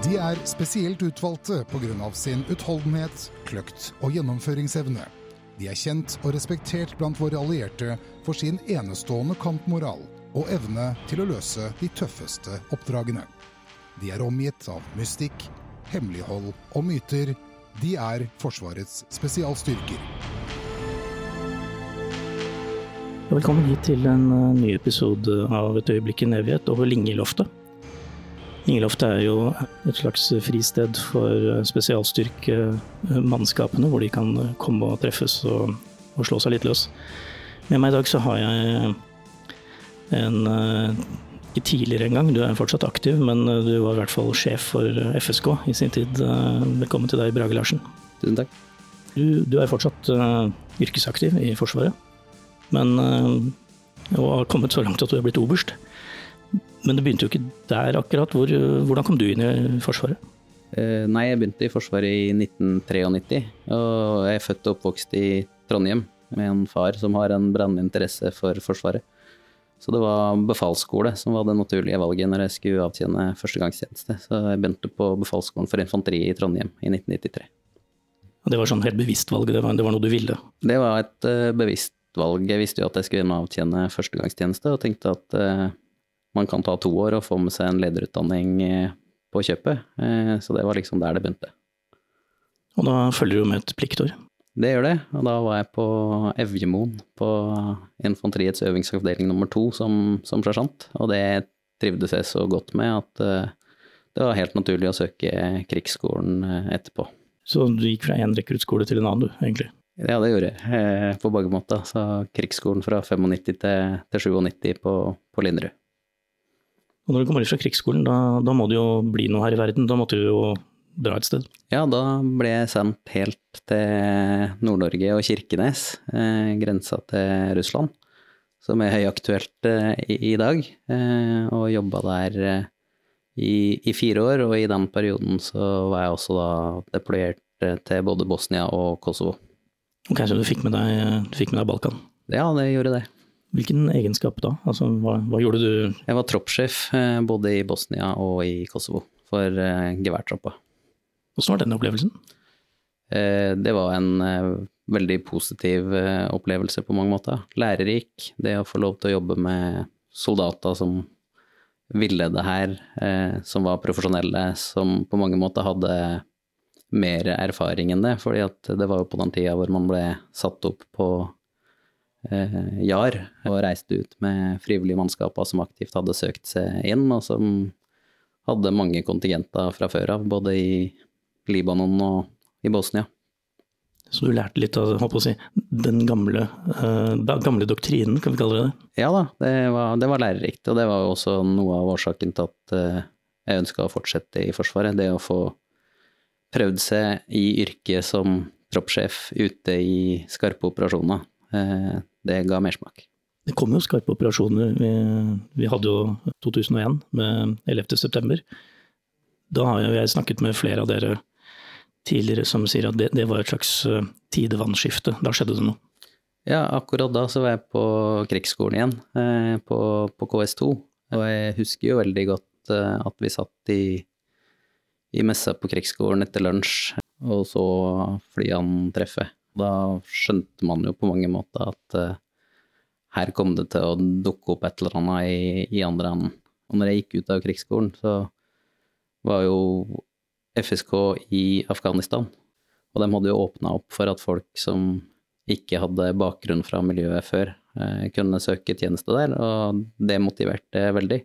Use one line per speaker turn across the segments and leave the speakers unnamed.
De er spesielt utvalgte pga. sin utholdenhet, kløkt og gjennomføringsevne. De er kjent og respektert blant våre allierte for sin enestående kampmoral og evne til å løse de tøffeste oppdragene. De er omgitt av mystikk, hemmelighold og myter. De er Forsvarets spesialstyrker.
Velkommen hit til en eh, ny episode av Et øyeblikk i en evighet over Lingeloftet. Lingeloftet er jo et slags fristed for eh, spesialstyrkemannskapene, hvor de kan eh, komme og treffes og, og slå seg litt løs. Med meg i dag så har jeg en Ikke tidligere engang, du er fortsatt aktiv, men du var i hvert fall sjef for FSK i sin tid. Velkommen til deg, Brage Larsen.
Tusen takk.
Du, du er fortsatt yrkesaktiv i Forsvaret men og har kommet så langt at du er blitt oberst. Men det begynte jo ikke der akkurat. Hvor, hvordan kom du inn i Forsvaret?
Eh, nei, jeg begynte i Forsvaret i 1993. Og jeg er født og oppvokst i Trondheim med en far som har en brennende interesse for Forsvaret. Så det var befalsskole som var det naturlige valget når jeg skulle avtjene førstegangstjeneste. Så jeg begynte på befalsskolen for infanteri i Trondheim i 1993.
Og det var sånn helt bevisst valg? Det var, det var noe du ville?
Det var et uh, bevisst valg. Jeg visste jo at jeg skulle avtjene førstegangstjeneste, og tenkte at uh, man kan ta to år og få med seg en lederutdanning uh, på kjøpet. Uh, så det var liksom der det begynte.
Og da følger du med et pliktår?
Det gjør det, og da var jeg på Evjemoen på infanteriets øvingsavdeling nummer to som, som sersjant, og det trivdes jeg så godt med at det var helt naturlig å søke krigsskolen etterpå.
Så du gikk fra én rekruttskole til en annen, du, egentlig?
Ja, det gjorde jeg, eh, på mange måter. Så krigsskolen fra 95 til, til 97 på, på Linderud.
Og når du kommer ut fra krigsskolen, da, da, må det jo bli noe her i verden. Da måtte du jo dra et sted?
Ja, da ble jeg sendt helt til Nord-Norge og Kirkenes, eh, grensa til Russland. Som er høyaktuelt eh, i, i, dag, eh, og jobba der eh, i, i, fire år. Og i den perioden så var jeg også da deployert eh, til både Bosnia og Kosovo.
Ok, Så du fikk med deg, du fikk med deg Balkan?
Ja, det gjorde det.
Hvilken egenskap da? Altså, hva, hva gjorde du?
Jeg var troppssjef eh, både i Bosnia og i Kosovo for eh, geværtroppa.
Hvordan var den opplevelsen?
Eh, det var en veldig positiv opplevelse på mange måter. Lærerik. Det å få lov til å jobbe med soldater som ville det her, som var profesjonelle, som på mange måter hadde mer erfaring enn det. fordi det var jo på den tida hvor man ble satt opp på eh, JAR og reiste ut med frivillige mannskaper som aktivt hadde søkt seg inn, og som hadde mange kontingenter fra før av, både i Libanon og i Bosnia.
Så du lærte litt av si, den gamle, uh, gamle, doktrinen, kan vi kalle det det?
Ja da, det var, det var lærerikt. Og det var også noe av årsaken til at uh, jeg ønska å fortsette i Forsvaret. Det å få prøvd seg i yrket som troppssjef ute i skarpe operasjoner. Eh, det ga mersmak.
Det kom jo skarpe operasjoner. Vi, vi hadde jo 2001 med 11. september. Da har jeg snakket med flere av dere tidligere som sier at det, det var et slags tidevannskifte. tidevannsskifte. Da skjedde det noe.
Ja, akkurat da så var jeg på krigsskolen igjen, eh, på, på KS2. Og jeg husker jo veldig godt at vi satt i i messa på krigsskolen etter lunsj, og så flyene treffer. Da skjønte man jo på mange måter at uh, her kom det til å dukke opp et eller annet i, i andre enden. Og når jeg gikk ut av krigsskolen, så var jo FSK i Afghanistan. Og de hadde jo åpna opp for at folk som ikke hadde bakgrunn fra miljøet før, eh, kunne søke tjeneste der, og det motiverte veldig.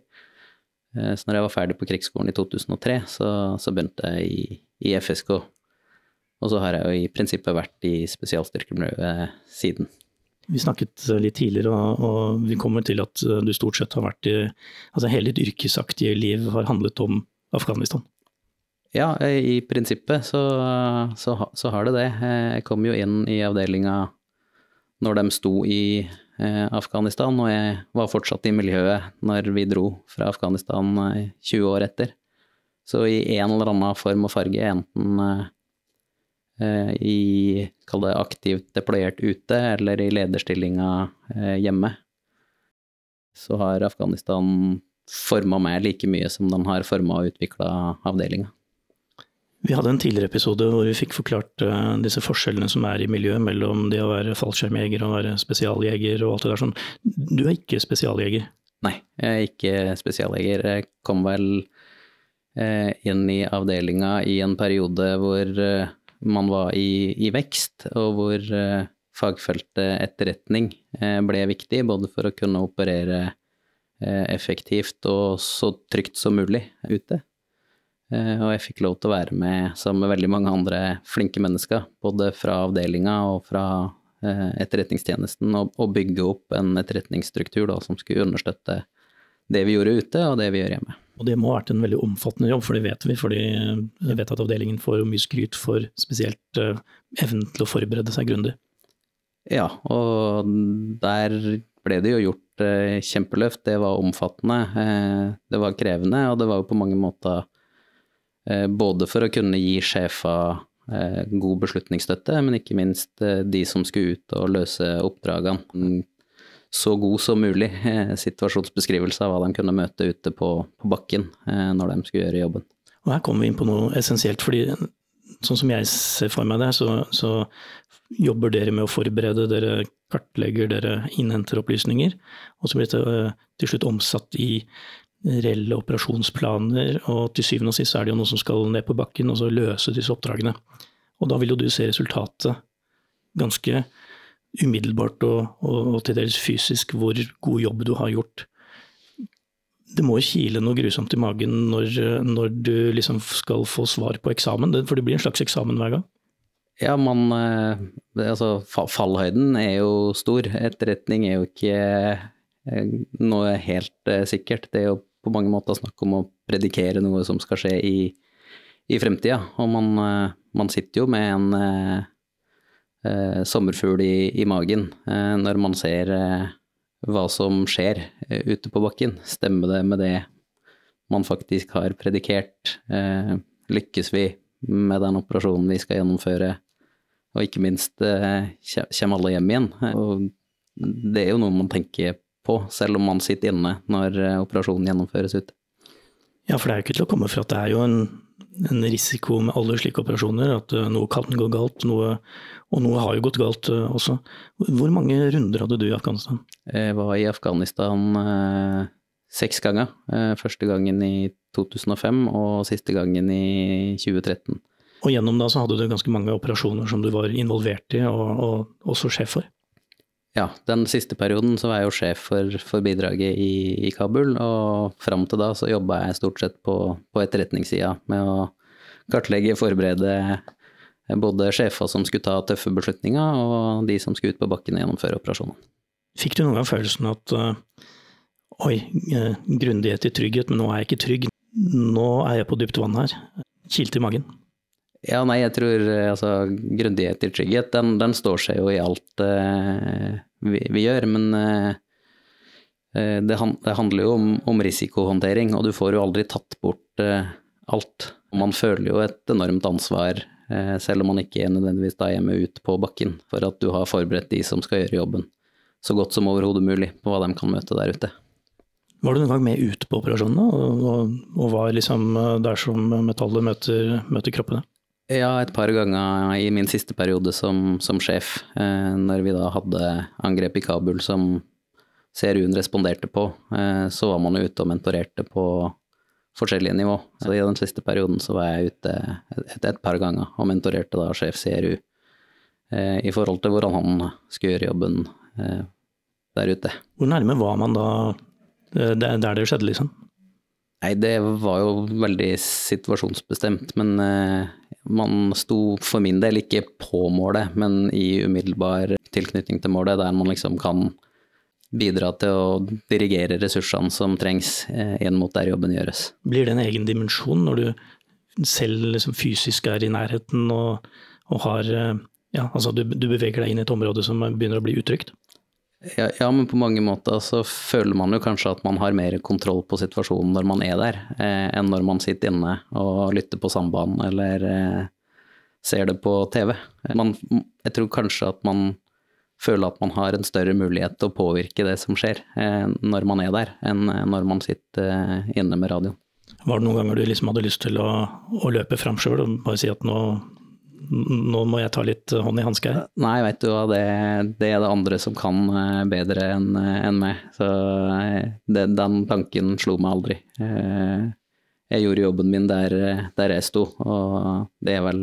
Eh, så når jeg var ferdig på krigsskolen i 2003, så, så begynte jeg i, i, FSK. Og så har jeg jo i prinsippet vært i spesialstyrkemiljøet siden.
Vi snakket litt tidligere, og, vi kommer til at du stort sett har vært i Altså hele ditt yrkesaktige liv har handlet om Afghanistan?
Ja, i prinsippet så, så, så har det det. Jeg kom jo inn i avdelinga når de sto i Eh, Afghanistan, og jeg var fortsatt i miljøet når vi dro fra Afghanistan 20 eh, år etter. Så i en eller annen form og farge, enten eh, i kall det aktivt deployert ute eller i lederstillinga hjemme, så har Afghanistan forma meg like mye som den har forma og utvikla avdelinga.
Vi hadde en tidligere episode hvor vi fikk forklart uh, disse forskjellene som er i miljøet mellom det å være fallskjermjeger og være spesialjeger og alt det der sånn. Du er ikke spesialjeger?
Nei, jeg er ikke spesialjeger. Jeg kom vel inn i avdelinga i en periode hvor man var i, i, vekst, og hvor fagfeltet etterretning ble viktig, både for å kunne operere effektivt og så trygt som mulig ute. Eh, og jeg fikk lov til å være med sammen med veldig mange andre flinke mennesker, både fra avdelinga og fra eh, etterretningstjenesten, og bygge opp en etterretningsstruktur da, som skulle understøtte det vi gjorde ute, og det vi gjør hjemme.
Og det må ha vært en veldig omfattende jobb, for det vet vi. fordi jeg vet at avdelingen får mye skryt for spesielt uh, evnen til å forberede seg grundig.
Ja, og der ble det jo gjort uh, kjempeløft. Det var omfattende. Det var krevende, og det var jo på mange måter Eh, både for å kunne gi sjefa eh, god beslutningsstøtte, men ikke minst eh, de som skulle ut og løse oppdragene. Så god som mulig situasjonsbeskrivelse av hva de kunne møte ute på, på bakken når de skulle gjøre jobben.
Og Her kommer vi inn på noe essensielt, fordi sånn som jeg ser for meg det, så, så jobber dere med å forberede, dere kartlegger, dere innhenter opplysninger, og så blir dette til slutt omsatt i reelle operasjonsplaner, og til syvende og sist er det jo noen som skal ned på bakken og så løse disse oppdragene. Og da vil jo du se resultatet ganske umiddelbart og, og, og til dels fysisk hvor god jobb du har gjort. Det må kile noe grusomt i magen når, når du liksom skal få svar på eksamen, for det blir en slags eksamen hver gang.
Ja, man eh, Altså, fallhøyden er jo stor. Etterretning er jo ikke eh, noe helt eh, sikkert. Det er jo på mange måter snakk om å predikere noe som skal skje i, i fremtida. Og man, man, sitter jo med en eh, eh, sommerfugl i, i magen eh, når man ser eh, hva som skjer eh, ute på bakken. Stemmer det med det man faktisk har predikert? lykkes vi med den operasjonen vi skal gjennomføre? Og ikke minst, kommer alle hjem igjen? Og det er jo noe man tenker på, selv om man sitter inne når eh, operasjonen gjennomføres ute.
Ja, for det er jo ikke til å komme fra at det er jo en, en risiko med alle slike operasjoner, at uh, noe kan gå galt, noe, og noe har jo gått galt uh, også. Hvor mange runder hadde du i Afghanistan?
Jeg var i Afghanistan eh, seks ganger. første gangen i 2005 og siste gangen i 2013.
Og gjennom da så hadde du ganske mange operasjoner som du var involvert i, og, og også sjef for?
Ja, den siste perioden så var jeg jo sjef for, for bidraget i, i, Kabul, og fram til da så jobba jeg stort sett på, på etterretningssida med å kartlegge, forberede både sjefer som skulle ta tøffe beslutninger, og de som skulle ut på bakken og gjennomføre operasjonen.
Fikk du noen gang følelsen at uh, oi, uh, grundighet i trygghet, men nå er jeg ikke trygg, nå er jeg på dypt vann her. Kilte i magen?
Ja, nei, jeg tror eh, altså grundighet i trygghet, den, den, står seg jo i alt uh, vi, vi, gjør. Men uh, det, han, det, handler jo om, om, risikohåndtering, og du får jo aldri tatt bort uh, alt. Man føler jo et enormt ansvar, selv om man ikke er nødvendigvis da hjemme ut på bakken, for at du har forberedt de som skal gjøre jobben så godt som overhodet mulig på hva de kan møte der ute.
Var du noen gang med ute på operasjonene, og, og, og var liksom der som metallet møter, møter kroppene?
Ja, et par ganger i min siste periode som, som sjef, eh, når vi da hadde angrep i Kabul som CRU-en responderte på, eh, så var man jo ute og mentorerte på forskjellige nivå. Så i den siste perioden så var jeg ute et, et par ganger og mentorerte da sjef CRU eh, i forhold til hvordan han skulle gjøre jobben eh, der ute.
Hvor nærme var man da eh, der det skjedde, liksom?
Nei, det var jo veldig situasjonsbestemt, men eh, man sto for min del ikke på målet, men i umiddelbar tilknytning til målet, der man liksom kan bidra til å dirigere ressursene som trengs eh, inn mot der jobben gjøres.
Blir det en egen dimensjon når du selv liksom fysisk er i nærheten og, og har eh, ja, altså du, du beveger deg inn i et område som begynner å bli utrygt?
Ja, ja, men på mange måter så føler man jo kanskje at man har mer kontroll på situasjonen når man er der, eh, enn når man sitter inne og lytter på sambanen eller eh, ser det på TV. Man, jeg tror kanskje at man føler at man har en større mulighet til å påvirke det som skjer, eh, når man er der, enn når man sitter eh, inne med radioen.
Var det noen ganger du liksom hadde lyst til å, å løpe fram sjøl og bare si at nå, nå må jeg ta litt hånd i hanske her?
Nei, veit du hva, det, det, er det andre som kan eh, bedre enn en meg. Så eh, det, den tanken slo meg aldri. Eh, jeg gjorde jobben min der, der jeg sto, og det er vel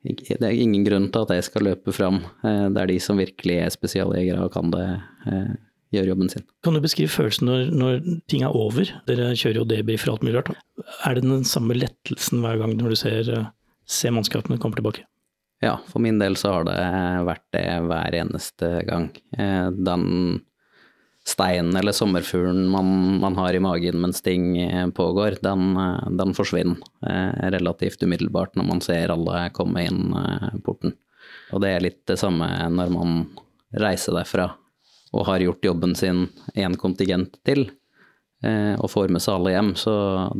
det er ingen grunn til at jeg skal løpe fram. Det er de som virkelig er spesialjegere og kan det, gjør jobben sin.
Kan du beskrive følelsen når, når ting er over? Dere kjører jo debrief for alt mulig rart. Er det den samme lettelsen hver gang når du ser, eh, ser mannskapene komme tilbake?
Ja, for min del så har det vært det hver eneste gang. Eh, den steinen eller sommerfuglen man, man, har i magen mens ting eh, pågår, den, den, forsvinner relativt umiddelbart når man ser alle komme inn porten. Og det er litt det samme når man reiser derfra og har gjort jobben sin én kontingent til, eh, og får med seg alle hjem, så,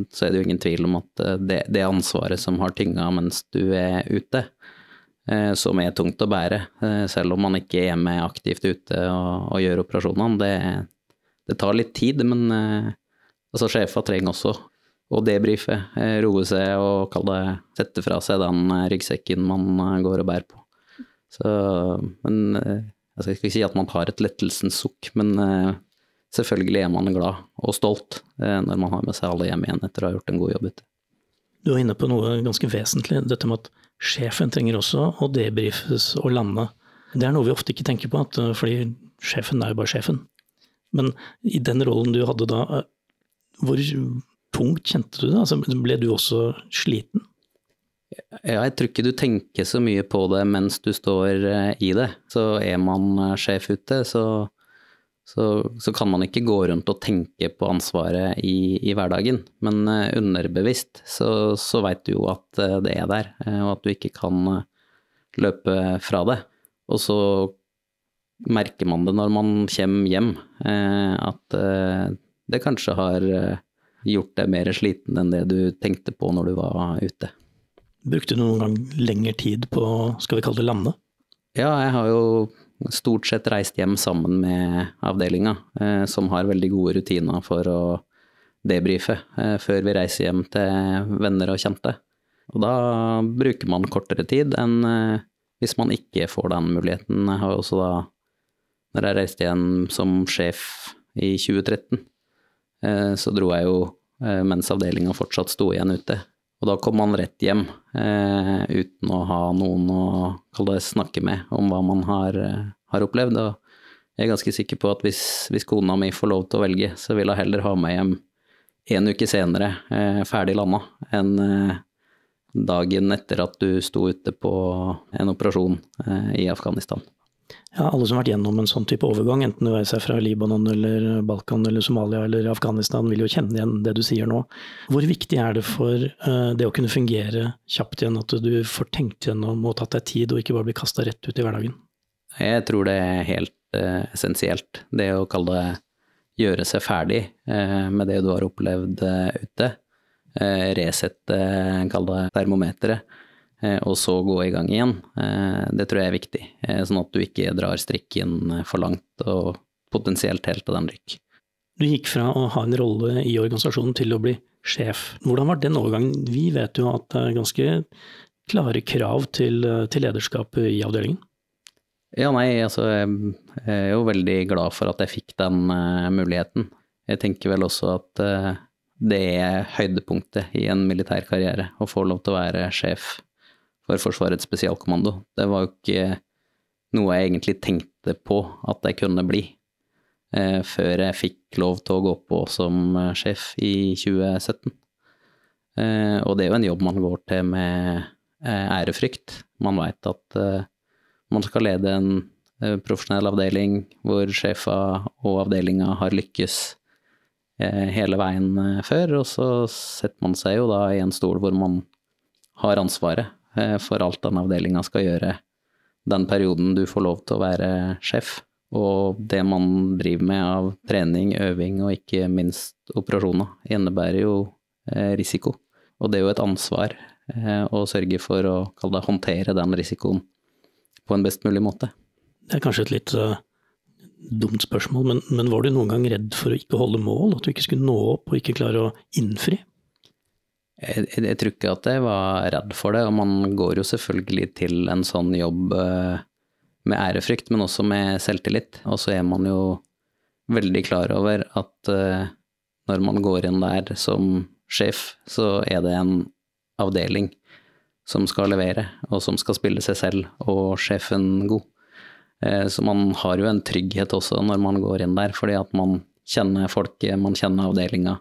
så, er det jo ingen tvil om at eh, det, det ansvaret som har tynga mens du er ute, eh, som er tungt å bære, selv om man ikke er med aktivt ute og, og gjør operasjonene, det, det, tar litt tid, men altså, sjefa trenger også å debrife, roe seg og det sette fra seg den ryggsekken man går og bærer på. Så, men jeg skal ikke si at man har et lettelsens sukk, men selvfølgelig er man glad og stolt uh, når man har med seg alle hjem igjen etter å ha gjort en god jobb ute.
Du er inne på noe ganske vesentlig, dette med at sjefen trenger også å debrifes og lande. Det er noe vi ofte ikke tenker på, at, uh, fordi sjefen er jo bare sjefen. Men i den rollen du hadde da, hvor tungt kjente du det? Altså, ble du også sliten?
Ja, jeg tror ikke du tenker så mye på det mens du står eh, i det. Så er man eh, sjef ute, så, så, så kan man ikke gå rundt og tenke på ansvaret i, i hverdagen. Men eh, underbevisst så, så veit du jo at det er der, og at du ikke kan løpe fra det. Og så merker man det når man kommer hjem, at det kanskje har gjort deg mer sliten enn det du tenkte på når du var ute.
Brukte du noen gang lengre tid på, skal vi kalle det, lande?
Ja, jeg har jo stort sett reist hjem sammen med avdelinga, eh, som har veldig gode rutiner for å debrife eh, før vi reiser hjem til venner og kjente. Og da bruker man kortere tid enn eh, hvis man ikke får den muligheten. Jeg har også da, når jeg reiste igjen som sjef i 2013, eh, så dro jeg jo mens avdelinga fortsatt sto igjen ute. Og da kom man rett hjem eh, uten å ha noen å det, snakke med om hva man har, eh, har, opplevd. Og jeg er ganske sikker på at hvis, hvis, kona mi får lov til å velge, så vil hun heller ha meg hjem en uke senere, eh, ferdig landa, enn eh, dagen etter at du sto ute på en operasjon eh, i Afghanistan
ja, alle som har vært gjennom en sånn type overgang, enten du er fra Libanon eller Balkan eller Somalia eller Afghanistan, vil jo kjenne igjen det du sier nå. Hvor viktig er det for uh, det å kunne fungere kjapt igjen, at du får tenkt gjennom og tatt deg tid, og ikke bare bli kasta rett ut i hverdagen?
Jeg tror det er helt uh, essensielt, det å kalle det gjøre seg ferdig uh, med det du har opplevd ute. resette, kall det termometeret og så gå i gang igjen. Eh, det tror jeg er viktig, eh, sånn at du ikke drar strikken for langt og potensielt helt av den rykk.
Du gikk fra å ha en rolle i organisasjonen til å bli sjef. Hvordan var den overgangen? Vi vet jo at det er ganske klare krav til, til lederskap i avdelingen.
Ja, nei, altså jeg er jo veldig glad for at jeg fikk den uh, muligheten. Jeg tenker vel også at uh, det er høydepunktet i en militær karriere, å få lov til å være sjef for Forsvarets spesialkommando. Det var jo ikke noe jeg egentlig tenkte på at jeg kunne bli, eh, før jeg fikk lov til å gå på som eh, sjef i 2017. Eh, og det er jo en jobb man går til med eh, ærefrykt. Man veit at eh, man skal lede en eh, profesjonell avdeling hvor sjefa og avdelinga har lykkes hele veien før, og så setter man seg jo da i en stol hvor man har ansvaret for alt den avdelinga skal gjøre den perioden du får lov til å være sjef. Og det man driver med av trening, øving og ikke minst operasjoner, innebærer jo eh, risiko. Og det er jo et ansvar eh, å sørge for å det, håndtere den risikoen på en best mulig måte.
Det er kanskje et litt dumt spørsmål, men, men, var du noen gang redd for å ikke holde mål? At du ikke skulle nå opp og ikke klare å innfri?
Jeg, jeg, jeg, tror ikke at jeg var redd for det, og man går jo selvfølgelig til en sånn jobb eh, med ærefrykt, men også med selvtillit. Og så er man jo veldig klar over at eh, når man går inn der som sjef, så er det en avdeling som skal levere, og som skal spille seg selv og sjefen god. Eh, så man har jo en trygghet også når man går inn der, fordi at man kjenner folket, man kjenner avdelinga.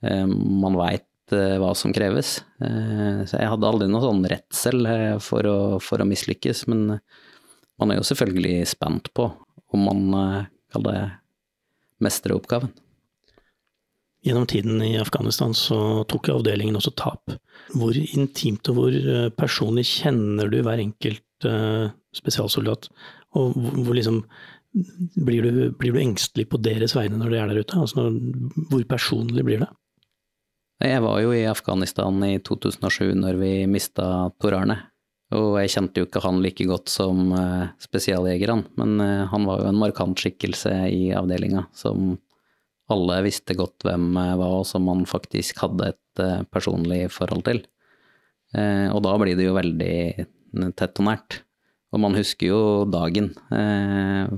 Man veit eh, hva som kreves. Så jeg hadde aldri noe sånn redsel for å, for å mislykkes, men man er jo selvfølgelig spent på om man kan det mestre oppgaven.
Gjennom tiden i Afghanistan så tok avdelingen også tap. Hvor intimt og hvor personlig kjenner du hver enkelt spesialsoldat? Og hvor liksom blir du, blir du, engstelig på deres vegne når de er der ute? Altså hvor personlig blir det?
Jeg var jo i Afghanistan i 2007 når vi mista Tor Arne. Og jeg kjente jo ikke han like godt som uh, spesialjegerne, men uh, han var jo en markant skikkelse i avdelinga som alle visste godt hvem uh, var, og som man faktisk hadde et personlig forhold til. og da blir det jo veldig tett og nært. Og man husker jo dagen eh,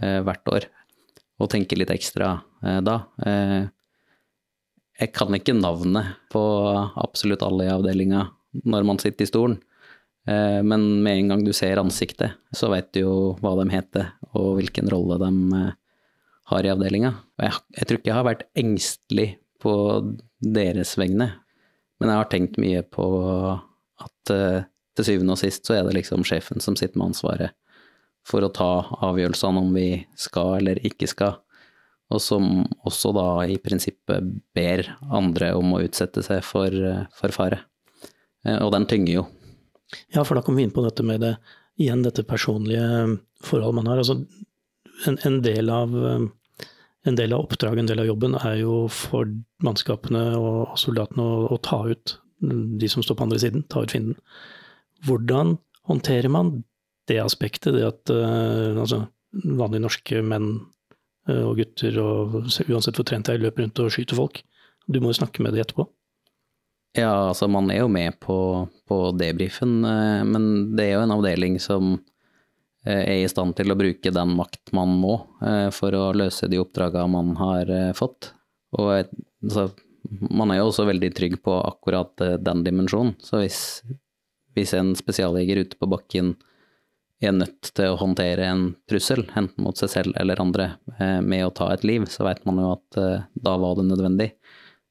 eh, hvert år, og tenker litt ekstra eh, da. Eh, jeg kan ikke navnet på absolutt alle i avdelinga når man sitter i stolen, eh, men med en gang du ser ansiktet, så vet du jo hva de heter, og hvilken rolle de eh, har i avdelinga. Jeg, jeg tror ikke jeg har vært engstelig på deres vegne, men jeg har tenkt mye på at til syvende og sist så er det liksom sjefen som sitter med ansvaret for å ta avgjørelsene om vi skal eller ikke skal, og som også da i prinsippet ber andre om å utsette seg for, for fare. Eh, og den tynger jo.
Ja, for da kommer vi inn på dette med det, igjen dette personlige forholdet man har. Altså, en, en, del av, en del av oppdraget, en del av jobben, er jo for mannskapene og soldatene å, å ta ut de som står på andre siden, ta ut fienden. Hvordan håndterer man det aspektet, det at altså, vanlige norske menn og gutter, og uansett hvor trent jeg er, løper rundt og skyter folk? Du må jo snakke med de etterpå.
Ja, altså man er jo med på, på debrifen, uh, men det er jo en avdeling som er i stand til å bruke den makt man må for å løse de oppdragene man har fått. Og altså, man er jo også veldig trygg på akkurat den dimensjonen. Så hvis hvis en spesialjeger ute på bakken er nødt til å håndtere en trussel, enten mot seg selv eller andre, eh, med å ta et liv, så veit man jo at eh, da var det nødvendig.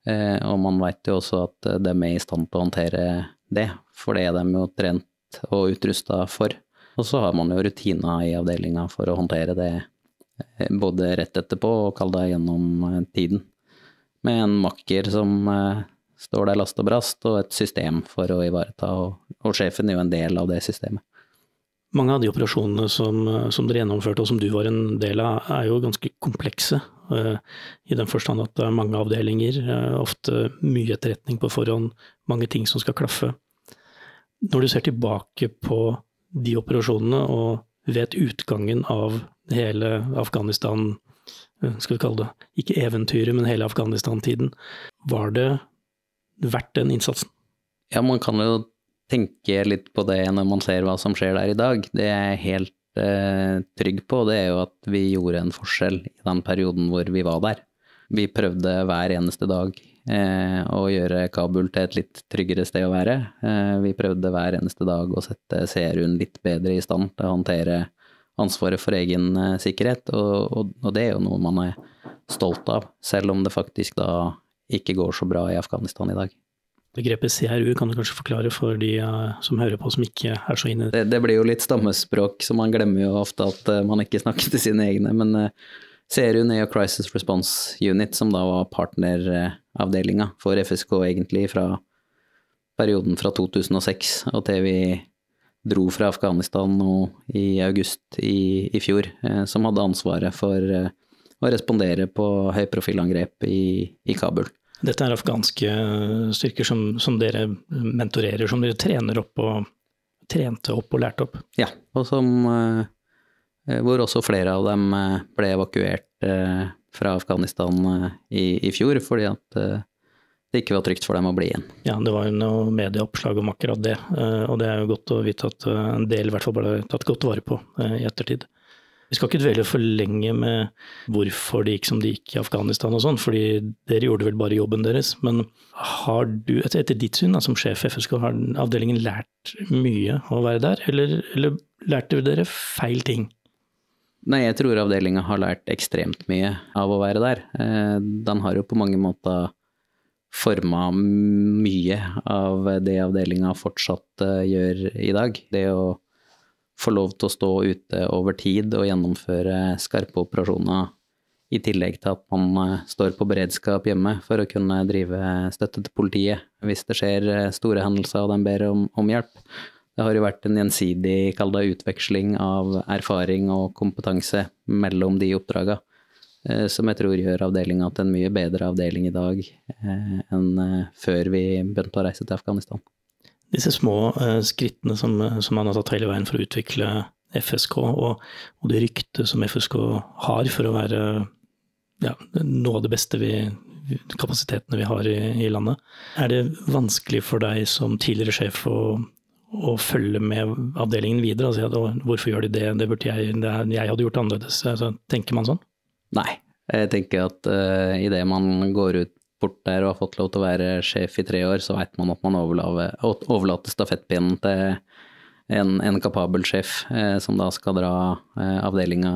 Eh, og man veit jo også at de er i stand til å håndtere det, for det er de jo trent og utrusta for. Og så har man jo rutiner i avdelinga for å håndtere det både rett etterpå og kall det gjennom tiden. Med en makker som står der last og brast, og et system for å ivareta, og, og sjefen er jo en del av det systemet.
Mange av de operasjonene som, som, dere gjennomførte, og som du var en del av, er jo ganske komplekse. Uh, I den forstand at det er mange avdelinger, uh, ofte mye etterretning på forhånd, mange ting som skal klaffe. Når du ser tilbake på de operasjonene, og vet utgangen av hele Afghanistan, skal vi kalle det, ikke eventyret, men hele Afghanistan-tiden, var det verdt den innsatsen?
Ja, man kan jo tenke litt på det når man ser hva som skjer der i dag. Det jeg er helt eh, trygg på, det er jo at vi gjorde en forskjell i den perioden hvor vi var der. Vi prøvde hver eneste dag eh, å gjøre Kabul til et litt tryggere sted å være. Eh, vi prøvde hver eneste dag å sette CRU-en litt bedre i stand til å håndtere ansvaret for egen eh, sikkerhet, og, og, og det er jo noe man er stolt av, selv om det faktisk da ikke går så bra i Afghanistan i dag.
Begrepet CRU kan du kanskje forklare for de uh, som hører på som ikke er så inne i
det? Det blir jo litt stammespråk, så man glemmer jo ofte at uh, man ikke snakker til sine egne. Men CRU-en er jo Crisis Response Unit, som da var partneravdelinga for FSK egentlig fra perioden fra 2006 og til vi dro fra Afghanistan nå i august i, i fjor, som hadde ansvaret for å respondere på høyprofilangrep i, i Kabul.
Dette er afghanske styrker som, som, dere mentorerer, som dere trener opp og trente opp og lærte opp?
Ja, og som, eh, hvor også flere av dem eh, ble evakuert eh, fra Afghanistan i, i fjor, fordi at det ikke var trygt for dem å bli igjen.
Ja, det var jo noe medieoppslag om akkurat det, eh, og det er jo godt å vite at eh, en del i hvert fall ble tatt godt vare på eh, i ettertid. Vi skal ikke dvele for lenge med hvorfor det gikk som det gikk i Afghanistan og sånn, fordi dere gjorde vel bare jobben deres. Men har du, etter ditt syn da, som sjef FSK, har avdelingen lært mye av å være der, eller, eller lærte dere feil ting?
Nei, jeg tror avdelinga har lært ekstremt mye av å være der. Den har jo på mange måter forma mye av det avdelinga fortsatt eh, gjør i dag. Det å få lov til å stå ute over tid og gjennomføre skarpe operasjoner, i tillegg til at man eh, står på beredskap hjemme for å kunne drive støtte til politiet hvis det skjer eh, store hendelser og de ber om, om hjelp. Det har jo vært en gjensidig, det utveksling av erfaring og kompetanse mellom de oppdraga. Eh, som jeg tror gjør avdelinga til en mye bedre avdeling i dag enn før vi begynte å reise til Afghanistan.
Disse små skrittene som, som man har tatt hele veien for å utvikle FSK, og, og det ryktet som FSK har for å være ja, noe av det beste vi, kapasitetene vi har i, i, landet. Er det vanskelig for deg som tidligere sjef å, å følge med avdelingen videre Altså, ja, hvorfor gjør de det, det burde jeg, det jeg hadde gjort annerledes? Altså, tenker man sånn?
Nei. Jeg tenker at uh, idet man går ut bort der og har fått lov til å være sjef i tre år, så veit man at man overlater stafettpinnen til en, en, kapabel sjef eh, som da skal dra eh, avdelinga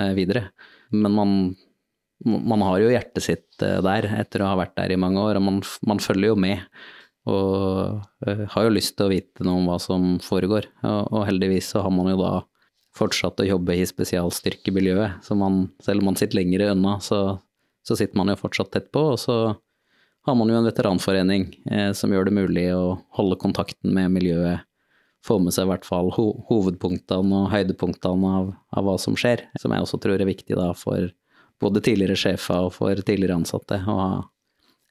eh, videre. Men man, man, har jo hjertet sitt eh, der etter å ha vært der i mange år, og man, man følger jo med. Og eh, har jo lyst til å vite noe om hva som foregår. Og, og heldigvis så har man jo da fortsatt å jobbe i spesialstyrkemiljøet. Så man, selv om man sitter lenger unna, så, så, sitter man jo fortsatt tett på. Og så har man jo en veteranforening eh, som gjør det mulig å holde kontakten med miljøet. Få med seg i hvert fall ho hovedpunktene og høydepunktene av, av, hva som skjer. Som jeg også tror er viktig da for både tidligere sjefer og for tidligere ansatte. Å ha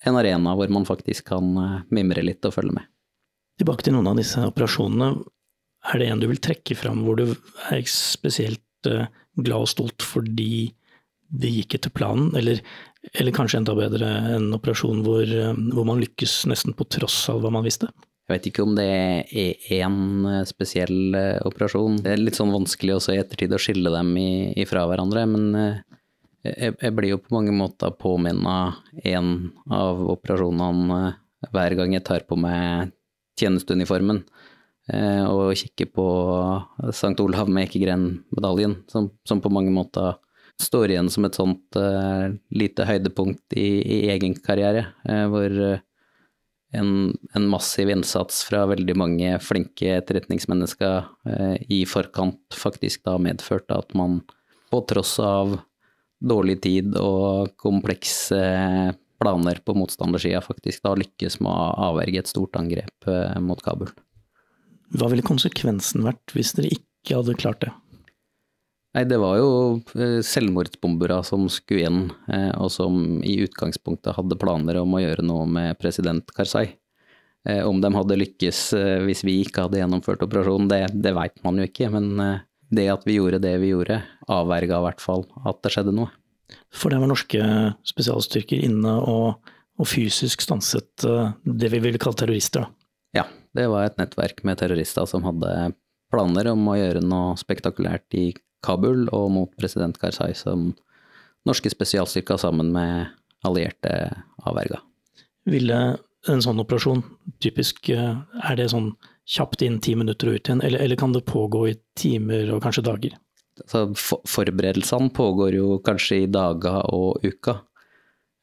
en arena hvor man faktisk kan eh, mimre litt og følge med.
Tilbake til noen av disse operasjonene. Er det en du vil trekke fram hvor du er spesielt eh, glad og stolt fordi det gikk etter planen, eller, eller kanskje enda bedre en operasjon hvor, eh, hvor, man lykkes nesten på tross av hva man visste?
Jeg vet ikke om det er én eh, spesiell operasjon. Det er litt sånn vanskelig også i ettertid å skille dem ifra hverandre, men jeg, jeg blir jo på mange måter påminna én av operasjonene hver gang jeg tar på meg tjenesteuniformen. Eh, og kikker på St. Olav med Ekegren-medaljen, som, som, på mange måter står igjen som et sånt uh, lite høydepunkt i, i egen karriere, uh, hvor en, en, massiv innsats fra veldig mange flinke etterretningsmennesker uh, i forkant faktisk da medførte at man på tross av dårlig tid og komplekse planer på motstandersida faktisk da lykkes med å avverge et stort angrep mot Kabul.
Hva ville konsekvensen vært hvis dere ikke hadde klart det?
Nei, det var jo eh, selvmordsbombere som skulle inn, eh, og som i utgangspunktet hadde planer om å gjøre noe med president Karzai. Eh, om de hadde lykkes hvis vi ikke hadde gjennomført operasjonen, det, det veit man jo ikke. Men det at vi gjorde det vi gjorde, avverga i hvert fall at det skjedde noe.
For det var norske spesialstyrker inne og, og fysisk stanset det vi ville kalle terrorister? da?
Ja, det var et nettverk med terrorister som hadde planer om å gjøre noe spektakulært i Kabul og mot president Karzai, som norske spesialstyrker sammen med allierte avverga.
Ville en sånn operasjon, typisk, eh, er det sånn kjapt inn ti minutter og ut igjen, eller, eller kan det pågå i timer og kanskje dager?
Så forberedelsene pågår jo kanskje i dager og uker.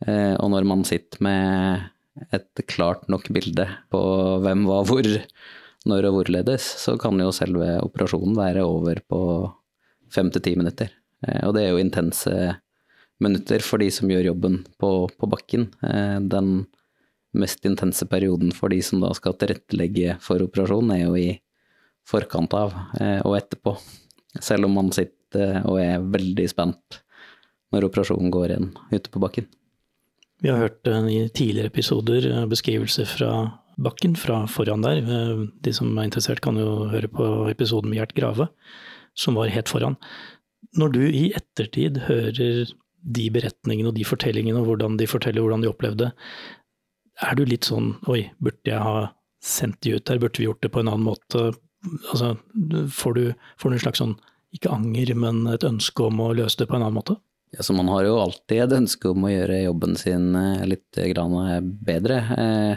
Eh, og når man sitter med et klart nok bilde på hvem var hvor, når og hvorledes, så kan jo selve operasjonen være over på fem til ti minutter. Eh, og det er jo intense minutter for de som gjør jobben på, på bakken. Eh, den mest intense perioden for de som da skal tilrettelegge for operasjonen, er jo i forkant av eh, og etterpå. Selv om man sitter og er veldig spent når operasjonen går igjen ute på bakken.
Vi har hørt i tidligere episoder beskrivelser fra bakken, fra foran der. De som er interessert kan jo høre på episoden med Gjert Grave, som var helt foran. Når du i ettertid hører de beretningene og de fortellingene og hvordan de forteller hvordan de opplevde, er du litt sånn oi, burde jeg ha sendt de ut der, burde vi gjort det på en annen måte? Altså, får du, får en slags sånn, ikke anger, men et ønske om å løse det på en annen måte?
Ja, så man har jo alltid et ønske om å gjøre jobben sin eh, litt bedre. Eh,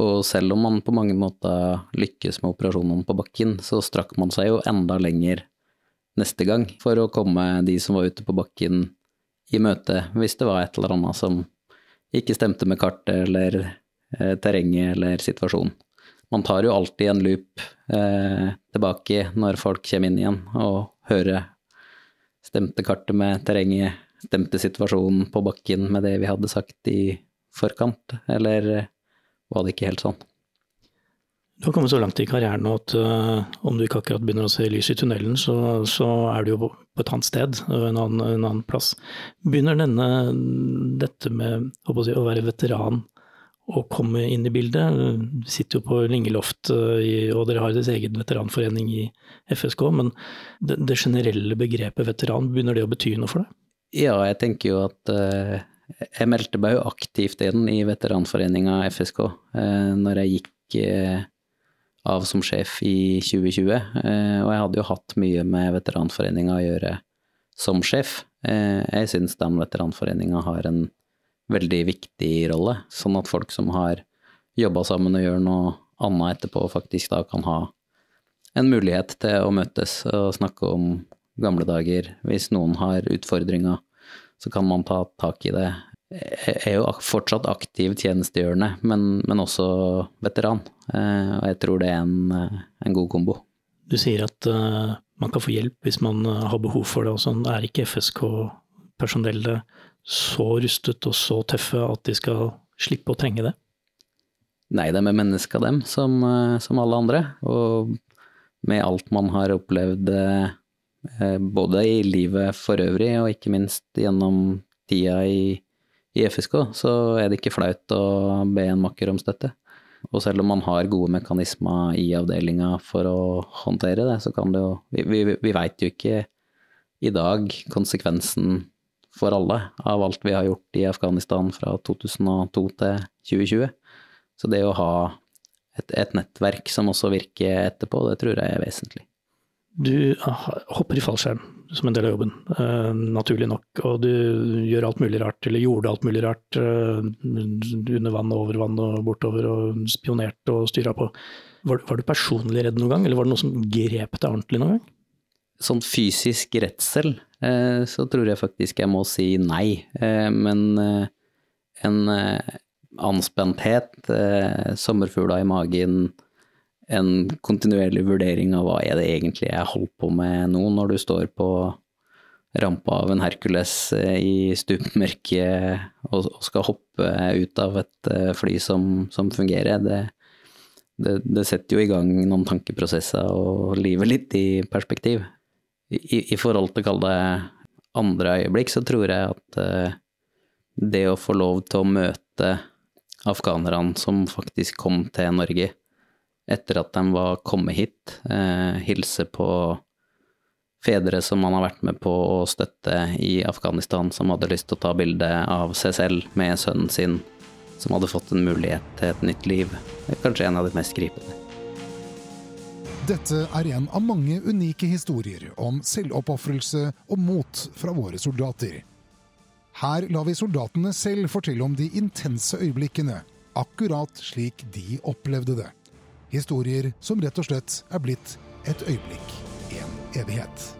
og selv om man på mange måter lykkes med operasjonen på bakken, så strakk man seg jo enda lenger neste gang for å komme de som var ute på bakken i møte, hvis det var et eller annet som ikke stemte med kartet eller eh, terrenget eller situasjonen. Man tar jo alltid en loop eh, tilbake når folk kommer inn igjen, og hører stemte kartet med terrenget, stemte situasjonen på bakken med det vi hadde sagt i forkant, eller var det ikke helt sånn?
Du har kommet så langt i karrieren at uh, om du ikke akkurat begynner å se lys i tunnelen, så, så er du jo på, et annet sted, en annen, en annen plass. Begynner denne, dette med å, si, å være veteran å komme inn i bildet? Du sitter jo på Lingeloft, uh, og dere har deres egen veteranforening i FSK, men det, det, generelle begrepet veteran, begynner det å bety noe for deg?
Ja, jeg tenker jo at uh, jeg meldte meg jo aktivt inn i veteranforeninga FSK når jeg gikk av som sjef i 2020, eh, og jeg hadde jo hatt mye med veteranforeninga å gjøre som sjef. Eh, jeg syns den veteranforeninga har en veldig viktig rolle, sånn at folk som har jobba sammen og gjør noe annet etterpå, faktisk da kan ha en mulighet til å møtes og snakke om gamle dager. Hvis noen har utfordringer, så kan man ta tak i det er jo fortsatt aktiv tjenestegjørende, men, men også veteran. Eh, og jeg tror det er en, eh, en god kombo.
Du sier at uh, man kan få hjelp hvis man har behov for det. og sånn. Er ikke FSK-personellet så rustet og så tøffe at de skal slippe å trenge det?
Nei, de er mennesker, dem, som, som alle andre. Og med alt man har opplevd både i livet for øvrig, og ikke minst gjennom tida i i FSK, så er det ikke flaut å be en makker om støtte. Og selv om man har gode mekanismer i avdelinga for å håndtere det, så kan det jo Vi, vi, vi veit jo ikke i dag konsekvensen for alle av alt vi har gjort i Afghanistan fra 2002 til 2020. Så det å ha et, et nettverk som også virker etterpå, det tror jeg er vesentlig.
Du hopper i fallskjerm som en del av jobben, uh, naturlig nok. Og du gjør alt mulig rart, eller gjorde alt mulig rart uh, under vann over vann og bortover, og spionerte og styra på. Var, var, du personlig redd noen gang, eller var det noe som grep deg ordentlig noen gang?
Sånn fysisk redsel, uh, så tror jeg faktisk jeg må si nei. men en anspenthet, sommerfugla i magen, en kontinuerlig vurdering av hva er det egentlig jeg holder på med nå, når du står på rampa av en Hercules eh, i stupmørket og, skal hoppe ut av et eh, fly som, som fungerer. Det, det, det, setter jo i gang noen tankeprosesser og livet litt i perspektiv. I, i forhold til å kalle det andre øyeblikk, så tror jeg at eh, det å få lov til å møte afghanerne som faktisk kom til Norge, etter at de var kommet hit, eh, hilse på fedre som man har vært med på å støtte i Afghanistan, som hadde lyst til å ta bilde av seg selv med sønnen sin, som hadde fått en mulighet til et nytt liv. Kanskje en av de mest gripende.
Dette er en av mange unike historier om selvoppofrelse og mot fra våre soldater. Her lar vi soldatene selv fortelle om de intense øyeblikkene, akkurat slik de opplevde det. Historier som rett og slett er blitt et øyeblikk, en evighet.